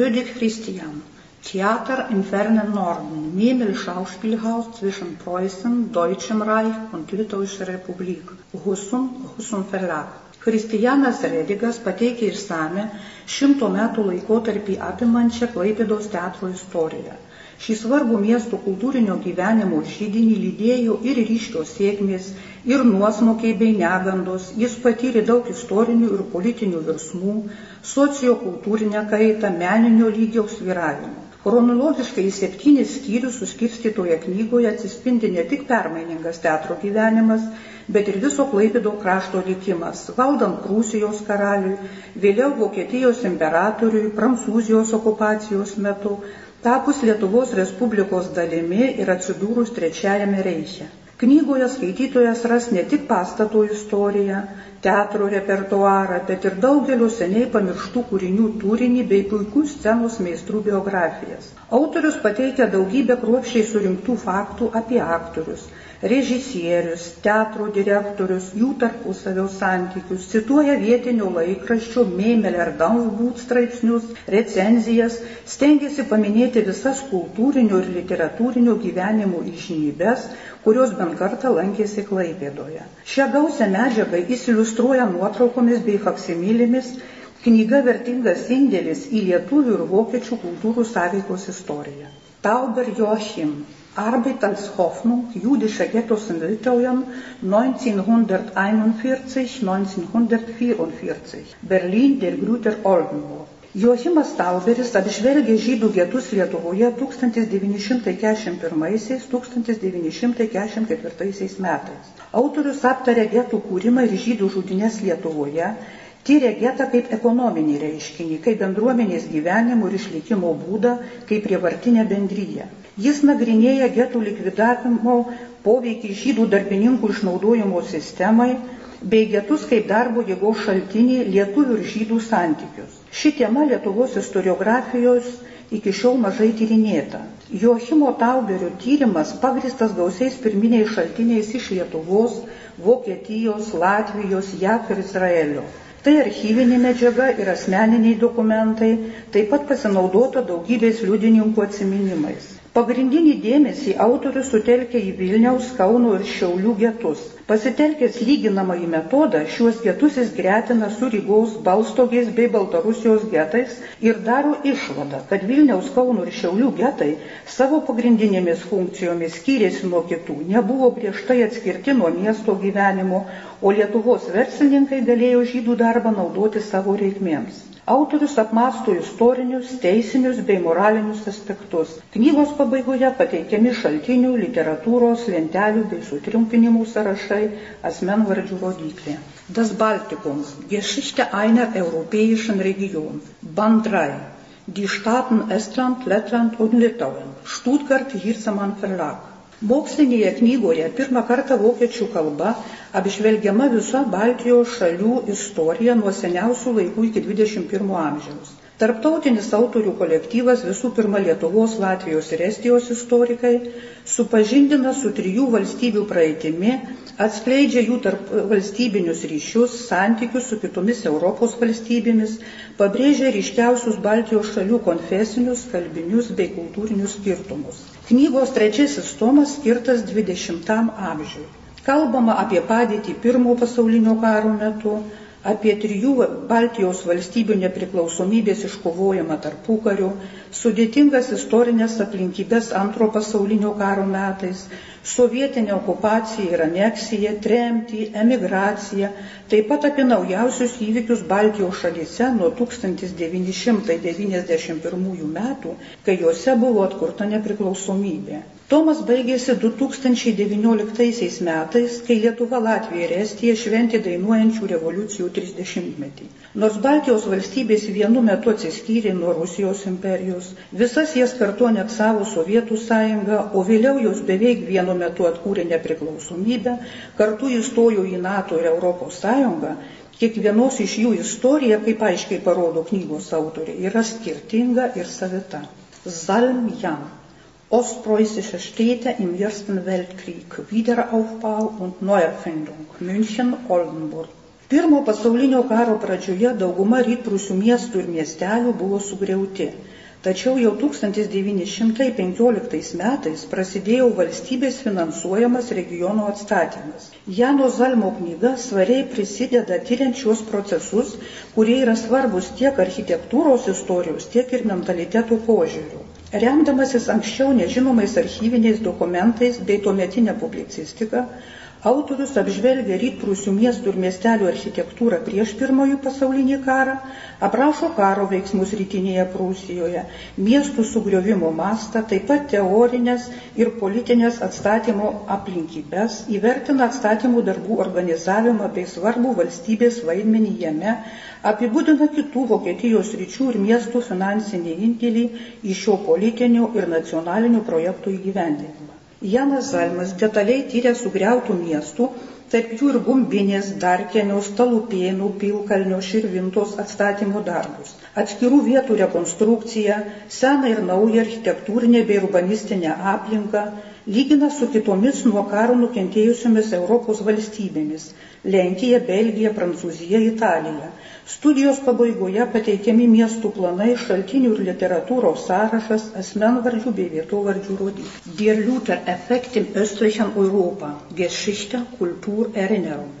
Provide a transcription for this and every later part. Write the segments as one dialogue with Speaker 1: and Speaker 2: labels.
Speaker 1: Venedig Christian. Theater im fernen Norden, Memel Schauspielhaus zwischen Preußen, Deutschem Reich und Litauischer Republik, Husum, Husum Verlag. Kristijanas Redigas pateikė išsame šimto metų laikotarpį apimančią Klaipėdos teatro istoriją. Šį svarbų miesto kultūrinio gyvenimo žydinį lydėjo ir ryškios sėkmės, ir nuosmokiai bei negandos. Jis patyrė daug istorinių ir politinių virsmų, sociokultūrinę kaitą, meninio lygio sviravimų. Chronologiškai į septynis skyrius suskirstytoje knygoje atsispindi ne tik permainingas teatro gyvenimas, bet ir viso Klaipido krašto likimas, valdant Prūsijos karaliui, vėliau Vokietijos imperatoriui, Prancūzijos okupacijos metu, tapus Lietuvos Respublikos dalimi ir atsidūrus Trečiajame reiche. Knygoje skaitytojas ras ne tik pastato istoriją, teatro repertuarą, bet ir daugelio seniai pamirštų kūrinių turinį bei puikų scenos meistrų biografijas. Autorius pateikia daugybę kruopščiai surinktų faktų apie aktorius, režisierius, teatro direktorius, jų tarpusavio santykius, cituoja vietinio laikraščio Meimeler Daunbūt straipsnius, recenzijas, stengiasi paminėti visas kultūrinio ir literatūrinio gyvenimo išnybės, kurios bent kartą lankėsi Klaipėdoje. Šią gausią medžiagą jis iliustruoja nuotraukomis bei faksimilėmis, knyga vertingas indėlis į lietuvių ir vokiečių kultūrų sąveikos istoriją. Tauber Joachim Arbeitshoffnung jüdischer Ghettos in Litauen 1941-1944 Berlin der Grüter Oldenburg. Joachimas Tauberis apžvelgė žydų getus Lietuvoje 1941-1944 metais. Autorius aptarė getų kūrimą ir žydų žudinės Lietuvoje, tyrė getą kaip ekonominį reiškinį, kaip bendruomenės gyvenimo ir išlikimo būdą, kaip prievartinę bendryją. Jis nagrinėja getų likvidavimo poveikį žydų darbininkų išnaudojimo sistemai bei getus kaip darbo jėgos šaltinį lietuvių ir žydų santykius. Ši tema Lietuvos istoriografijos iki šiol mažai tyrinėta. Joachimo Tauberio tyrimas pagristas gausiais pirminiais šaltiniais iš Lietuvos, Vokietijos, Latvijos, JAF ir Izraelio. Tai archyvinė medžiaga ir asmeniniai dokumentai, taip pat pasinaudota daugybės liudininkų atsiminimais. Pagrindinį dėmesį autorius sutelkia į Vilniaus, Kauno ir Šiaulių getus. Pasitelkęs lyginamąjį metodą, šiuos getus jis gretina su Rygos, Balstogės bei Baltarusijos getais ir daro išvadą, kad Vilniaus, Kauno ir Šiaulių getai savo pagrindinėmis funkcijomis skyrėsi nuo kitų, nebuvo griežtai atskirti nuo miesto gyvenimo, o Lietuvos verslininkai galėjo žydų darbą naudoti savo reikmėms. Autorius apmastų istorinius, teisinius bei moralinius aspektus. Knygos pabaigoje pateikiami šaltinių, literatūros, lentelių bei sutrumpinimų sąrašai, asmenvardžių rodiklė. Das Baltikum, Geschichte einer europäischen Region. Band 3. Die Staaten Estland, Lettland und Litauen. Stuttgart Hirsemann Verlag. Mokslinėje knygoje pirmą kartą vokiečių kalba apžvelgiama visa Baltijos šalių istorija nuo seniausių laikų iki 21 amžiaus. Tarptautinis autorių kolektyvas visų pirma Lietuvos, Latvijos ir Estijos istorikai supažindina su trijų valstybių praeitimi, atskleidžia jų tarp valstybinius ryšius, santykius su kitomis Europos valstybėmis, pabrėžia ryškiausius Baltijos šalių konfesinius, kalbinius bei kultūrinius skirtumus. Knygos trečiasis tomas skirtas 20 amžiui. Kalbama apie padėtį pirmo pasaulinio karo metu, apie trijų Baltijos valstybių nepriklausomybės iškovojimą tarpukariu, sudėtingas istorinės aplinkybės antro pasaulinio karo metais, sovietinę okupaciją ir aneksiją, tremtį, emigraciją, taip pat apie naujausius įvykius Baltijos šalyse nuo 1991 metų, kai juose buvo atkurta nepriklausomybė. Tomas baigėsi 2019 metais, kai Lietuva, Latvija ir Estija šventė dainuojančių revoliucijų 30-metį. Nors Baltijos valstybės vienu metu atsiskyrė nuo Rusijos imperijos, visas jas kartu aneksavo Sovietų sąjunga, o vėliau jos beveik vienu metu atkūrė nepriklausomybę, kartu įstojo į NATO ir Europos sąjungą, kiekvienos iš jų istorija, kaip aiškiai parodo knygos autorė, yra skirtinga ir savita. Salm Jan. Ostpreußische Städte im Ersten Weltkrieg, Wiederaufbau und Neuerfindung, München, Oldenburg. Pirmo pasaulinio karo pradžioje dauguma rytprūsių miestų ir miestelių buvo sugriauti. Tačiau jau 1915 metais prasidėjo valstybės finansuojamas regiono atstatymas. Jano Zalmo knyga svariai prisideda tyriant šios procesus, kurie yra svarbus tiek architektūros istorijos, tiek ir mentalitetų požiūrių. Remdamasis anksčiau nežinomais archyviniais dokumentais bei tuometinę publicistiką, Autorius apžvelgia rytprūsių miestų ir miestelių architektūrą prieš pirmojų pasaulinį karą, aprašo karo veiksmus rytinėje Prūsijoje, miestų sugriovimo mastą, taip pat teorinės ir politinės atstatymo aplinkybės, įvertina atstatymų darbų organizavimą bei svarbų valstybės vaidmenį jame, apibūdina kitų Vokietijos ryčių ir miestų finansinį indėlį į šio politinio ir nacionalinių projektų įgyvendinimą. Janas Zalmas detaliai tyrė sugriautų miestų, tarp jų ir Gumbinės, Darkenio, Stalupėnų, Pilkalnio, Širvintos atstatymo darbus, atskirų vietų rekonstrukciją, seną ir naują architektūrinę bei urbanistinę aplinką, lygina su kitomis nuo karo nukentėjusiomis Europos valstybėmis - Lenkija, Belgija, Prancūzija, Italija Studijos pabaigoje pateikiami miestų planai, šaltinių ir literatūros sąrašas, asmenvardžių bei vietovardžių rodikliai. Der Luther Effekt im östlichen Europa. Geschichte, Kultur, Erinnerung.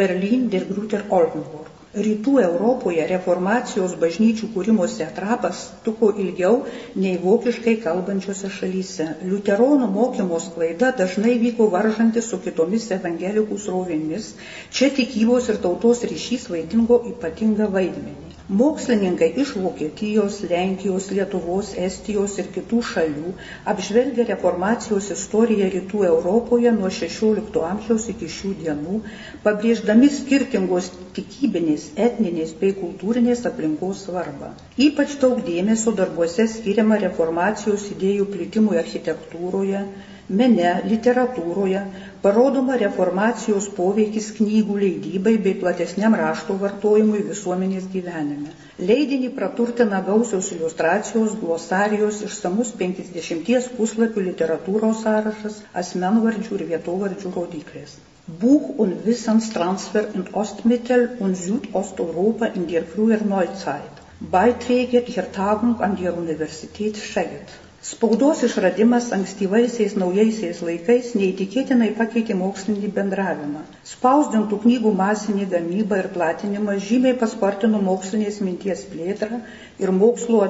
Speaker 1: Berlin, der Grüter Oldenburg. Rytų Europoje reformacijos bažnyčių kūrimosi etapas truko ilgiau nei vokiškai kalbančiose šalyse. Liuteronų mokymo sklaida dažnai vyko varžantis su kitomis evangelikų srovėmis. Čia tikybos ir tautos ryšys vaidingo ypatingą vaidmenį. Mokslininkai iš Vokietijos, Lenkijos, Lietuvos, Estijos ir kitų šalių apžvelgia reformacijos istoriją rytų Europoje nuo XVI amžiaus iki šių dienų, pabrėždami skirtingos tikybinės, etninės bei kultūrinės aplinkos svarbą. Ypač daug dėmesio darbuose skiriama reformacijos idėjų plitimui architektūroje, mene, literatūroje, parodoma reformacijos poveikis knygų leidybai bei platesniam rašto vartojimui visuomenės gyvenime. Leidinį praturtina gausios iliustracijos, glosarijos, išsamus 50 puslapių literatūros sąrašas, asmenvardžių ir vietovardžių rodiklės. Buch- und Wissenstransfer in Ostmittel- und Südosteuropa in der frühen Neuzeit. Beiträge der Tagung an der Universität Szeged. Spaudos išradimas ankstyvaisiais naujaisiais laikais neįtikėtinai pakeitė mokslinį bendravimą. Spausdintų knygų masinį gamybą ir platinimą žymiai paspartino mokslinės minties plėtrą ir mokslo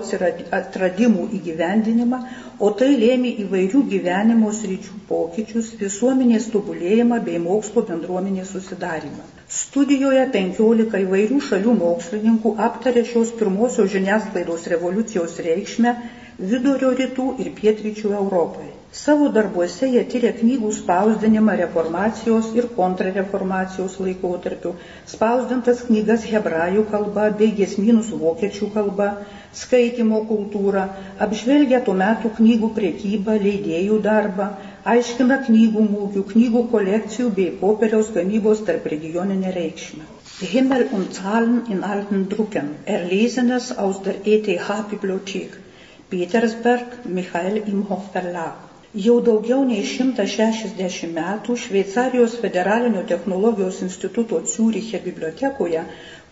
Speaker 1: atradimų įgyvendinimą, o tai lėmė įvairių gyvenimo sričių pokyčius, visuomenės tobulėjimą bei mokslo bendruomenės susidarimą. Studijoje 15 įvairių šalių mokslininkų aptarė šios pirmosios žiniasklaidos revoliucijos reikšmę vidurio rytų ir pietryčių Europai. Savo darbuose jie tyria knygų spausdinimą reformacijos ir kontrreformacijos laikotarpiu, spausdintas knygas hebrajų kalba bei gesminus vokiečių kalba, skaitimo kultūrą, apžvelgia tuo metu knygų priekybą, leidėjų darbą, aiškina knygų mūgių, knygų kolekcijų bei popieriaus gamybos tarp regioninę reikšmę. Himmel und Zahlen in alten Drucken, erlesenes aus der ETH-Bibliothek. Petersberg Michael Imhoff Verlag. Jau daugiau nei 160 metų Šveicarijos federalinio technologijos instituto Ciūriche bibliotekoje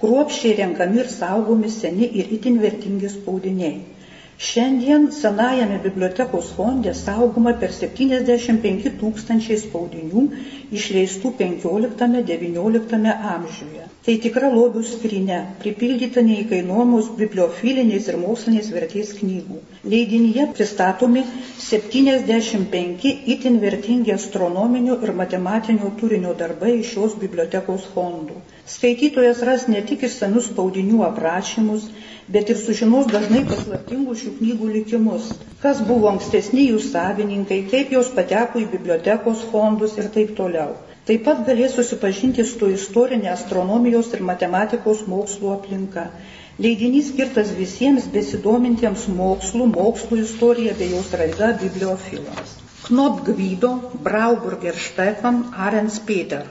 Speaker 1: kruopščiai renkami ir saugomi seni ir itin vertingi spaudiniai. Šiandien senajame bibliotekos fonde saugoma per 75 tūkstančiai spaudinių išleistų 15-XIX amžiuje. Tai tikra lobių skrinė, pripildyta neįkainuomos bibliofilinės ir mokslinės vertės knygų. Leidinyje pristatomi 75 itin vertingi astronominio ir matematinio turinio darbai iš šios bibliotekos fondų. Skaitytojas ras ne tik išsamius spaudinių aprašymus, bet ir sužinos dažnai paslaptingų šių knygų likimus, kas buvo ankstesni jų savininkai, kaip jos pateko į bibliotekos fondus ir taip toliau. Taip pat galės susipažinti su istorinė astronomijos ir matematikos mokslo aplinka. Leidinys skirtas visiems besidomintiems mokslų, mokslo istorija bei jos raida bibliofilams. Knop Gvido, Brauburger Stefan, Arens Peter,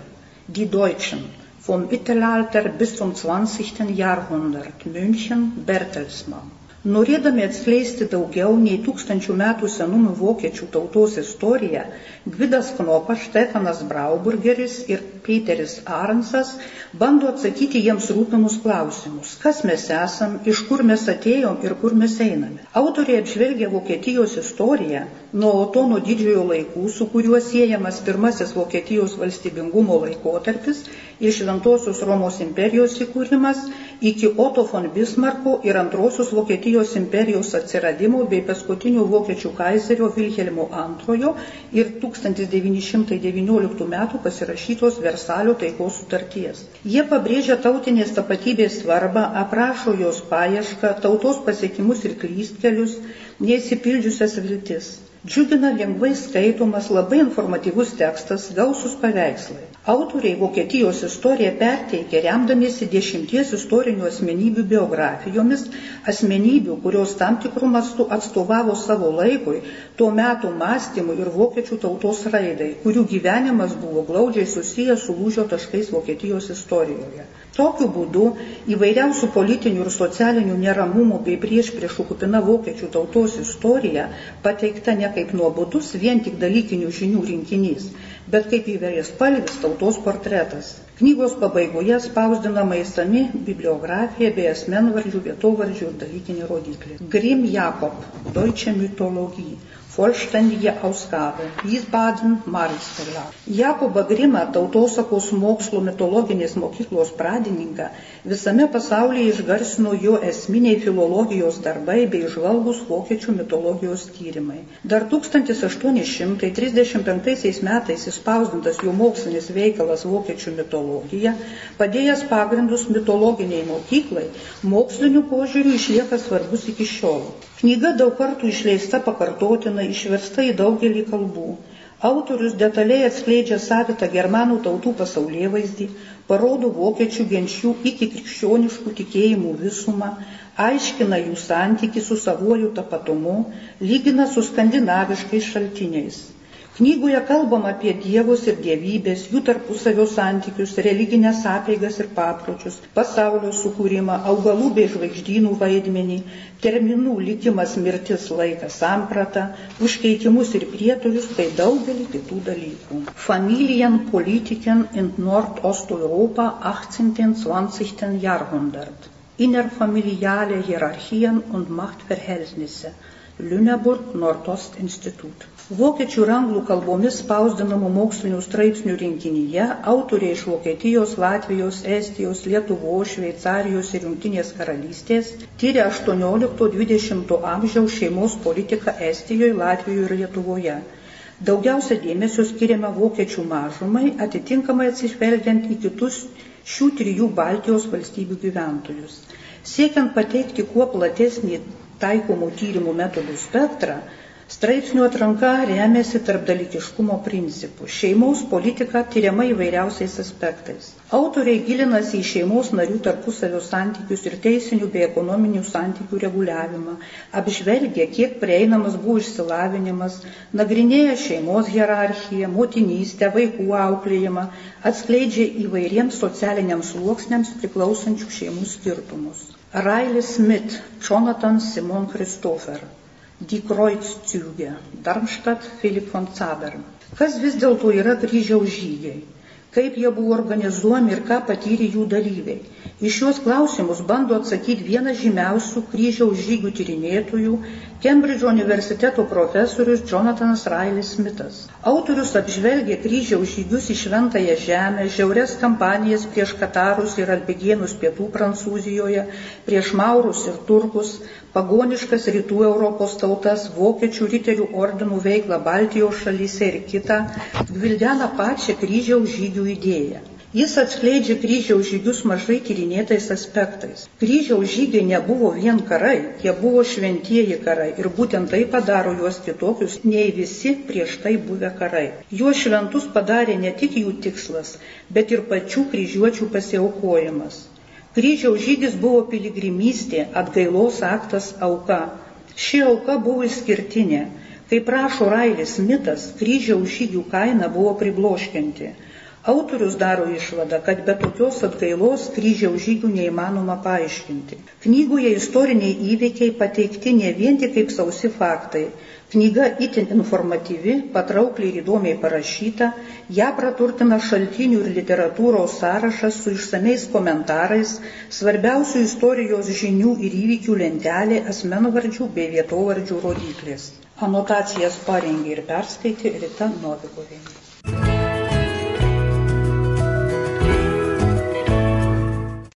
Speaker 1: Die Deutschen, vom Mittelalter bis zum 20. Jahrhundert, München, Bertelsmann. Norėdami atskleisti daugiau nei tūkstančių metų senumo vokiečių tautos istoriją, Gvidas Knopas, Štefanas Brauburgeris ir Peteris Aransas bando atsakyti jiems rūpimus klausimus. Kas mes esam, iš kur mes atėjom ir kur mes einame. Autoriai apžvelgia Vokietijos istoriją nuo Otono didžiojo laikų, su kuriuo siejamas pirmasis Vokietijos valstybingumo laikotarpis ir Šventosios Romos imperijos įkūrimas iki Oto von Bismarko ir antrosios Vokietijos imperijos atsiradimo bei paskutinio vokiečių kaiserio Vilhelmo II ir 1919 m. pasirašytos Versalio taikos sutarties. Jie pabrėžia tautinės tapatybės svarbą, aprašo jos paiešką, tautos pasiekimus ir klystkelius, neįsipildžiusias viltis. Džiugina lengvai skaitomas, labai informatyvus tekstas, gausus paveikslai. Autoriai Vokietijos istoriją perteikė remdamiesi dešimties istorinių asmenybių biografijomis, asmenybių, kurios tam tikrų mastų atstovavo savo laikui, tuo metu mąstymui ir vokiečių tautos raidai, kurių gyvenimas buvo glaudžiai susijęs su lūžio taškais Vokietijos istorijoje. Tokiu būdu įvairiausių politinių ir socialinių neramumų bei prieš priešų kupina vokiečių tautos istorija pateikta ne kaip nuobodus vien tik dalykinių žinių rinkinys, bet kaip įvairias palvis tautos portretas. Knygos pabaigoje spausdinama įsami bibliografija bei asmenvardžių, vietovardžių ir dalykinį rodiklį. Grim Jakob, Deutsche Mythologie, vollständige Ausgabe, Wiesbaden, Maris Verlag. Jakobą Grimą, tautosakos mokslo mitologinės mokyklos pradininką, visame pasaulyje išgarsino jo esminiai filologijos darbai bei žvalgus vokiečių mitologijos tyrimai. Dar 1835 metais įspausdintas jo mokslinis veikalas Vokiečių mitologija, padėjęs pagrindus mitologiniai mokyklai, mokslinių požiūrių išlieka svarbus iki šiol. Knyga daug kartų išleista pakartotinai, išversta į daugelį kalbų. Autorius detaliai atskleidžia savitą germanų tautų pasaulyje vaizdį, parodo vokiečių genčių iki krikščioniškų tikėjimų visumą, aiškina jų santyki su savuoju tapatumu, lygina su skandinaviškais šaltiniais. Knygoje kalbama apie dievus ir dievybės, jų tarpusavio santykius, religinės apeigas ir papročius, pasaulio sukūrimą, augalų bei žvaigždynų vaidmenį, terminų likimas, mirtis, laikas, samprata, užkeitimus ir prietorius, bei daugelį kitų dalykų. Familien Politiken in Nordosteuropa 18-20. Jahrhundert. Innerfamiliale Hierarchien und Machtverhältnisse. Lüneburg Nordost Institut. Vokiečių ir anglų kalbomis spausdinamų mokslinių straipsnių rinkinyje autoriai iš Vokietijos, Latvijos, Estijos, Lietuvos, Šveicarijos ir Junktinės karalystės tyrė 18-20 amžiaus šeimos politiką Estijoje, Latvijoje ir Lietuvoje. Daugiausia dėmesio skiriama vokiečių mažumai, atitinkamai atsižvelgiant į kitus šių trijų Baltijos valstybių gyventojus. Siekiant pateikti kuo platesnį taikomų tyrimų metodų spektrą, Straipsnių atranka remiasi tarpdalykiškumo principu. Šeimos politika tyriama įvairiausiais aspektais. Autoriai gilinasi į šeimos narių tarpusavio santykius ir teisinių bei ekonominių santykių reguliavimą, apžvelgia, kiek prieinamas buvo išsilavinimas, nagrinėja šeimos hierarchiją, motinystę, vaikų auklėjimą, atskleidžia įvairiems socialiniams sluoksniams priklausančių šeimų skirtumus. Railis Smith, Jonathan Simon Christopher Die Kreuzzüge, Darmstadt, Philipp von Zabern. Kas vis dėlto yra kryžiaus žygiai? Kaip jie buvo organizuojami ir ką patyrė jų dalyviai? Iš šios klausimus bando atsakyti vienas žymiausių kryžiaus žygių tyrinėtojų, Kembridžo universiteto profesorius Jonathanas Railis Smithas. Autorius apžvelgia kryžiaus žygius į Šventąją Žemę, žiaurias kampanijas prieš Katarus ir Albigienus pietų Prancūzijoje, prieš Maurus ir Turkus, pagoniškas rytų Europos tautas, vokiečių riterių ordinų veiklą Baltijos šalyse ir kitą, gvildena pačią kryžiaus žygių idėją. Jis atskleidžia kryžiaus žygius mažai tyrinėtais aspektais. Kryžiaus žygiai nebuvo vien karai, jie buvo šventieji karai ir būtent tai padaro juos kitokius nei visi prieš tai buvę karai. Juos šventus padarė ne tik jų tikslas, bet ir pačių kryžiuočių pasiaukojimas. Kryžiaus žygis buvo piligrimystė, atgailos aktas auka. Ši auka buvo išskirtinė. Kaip prašo Railis mitas, kryžiaus žygių kaina buvo pribloškianti. Autorius daro išvadą, kad be tokios atgailos kryžiaus žygių neįmanoma paaiškinti. Knygoje istoriniai įvykiai pateikti ne vien tik kaip sausi faktai. Knyga itin informatyvi, patraukliai ir įdomiai parašyta, ją praturtina šaltinių ir literatūros sąrašas su išsameis komentarais, svarbiausių istorijos žinių ir įvykių lentelė asmenvardžių bei vietovardžių rodiklės. Anotacijas parengė ir perskaitė Rita Novikovė.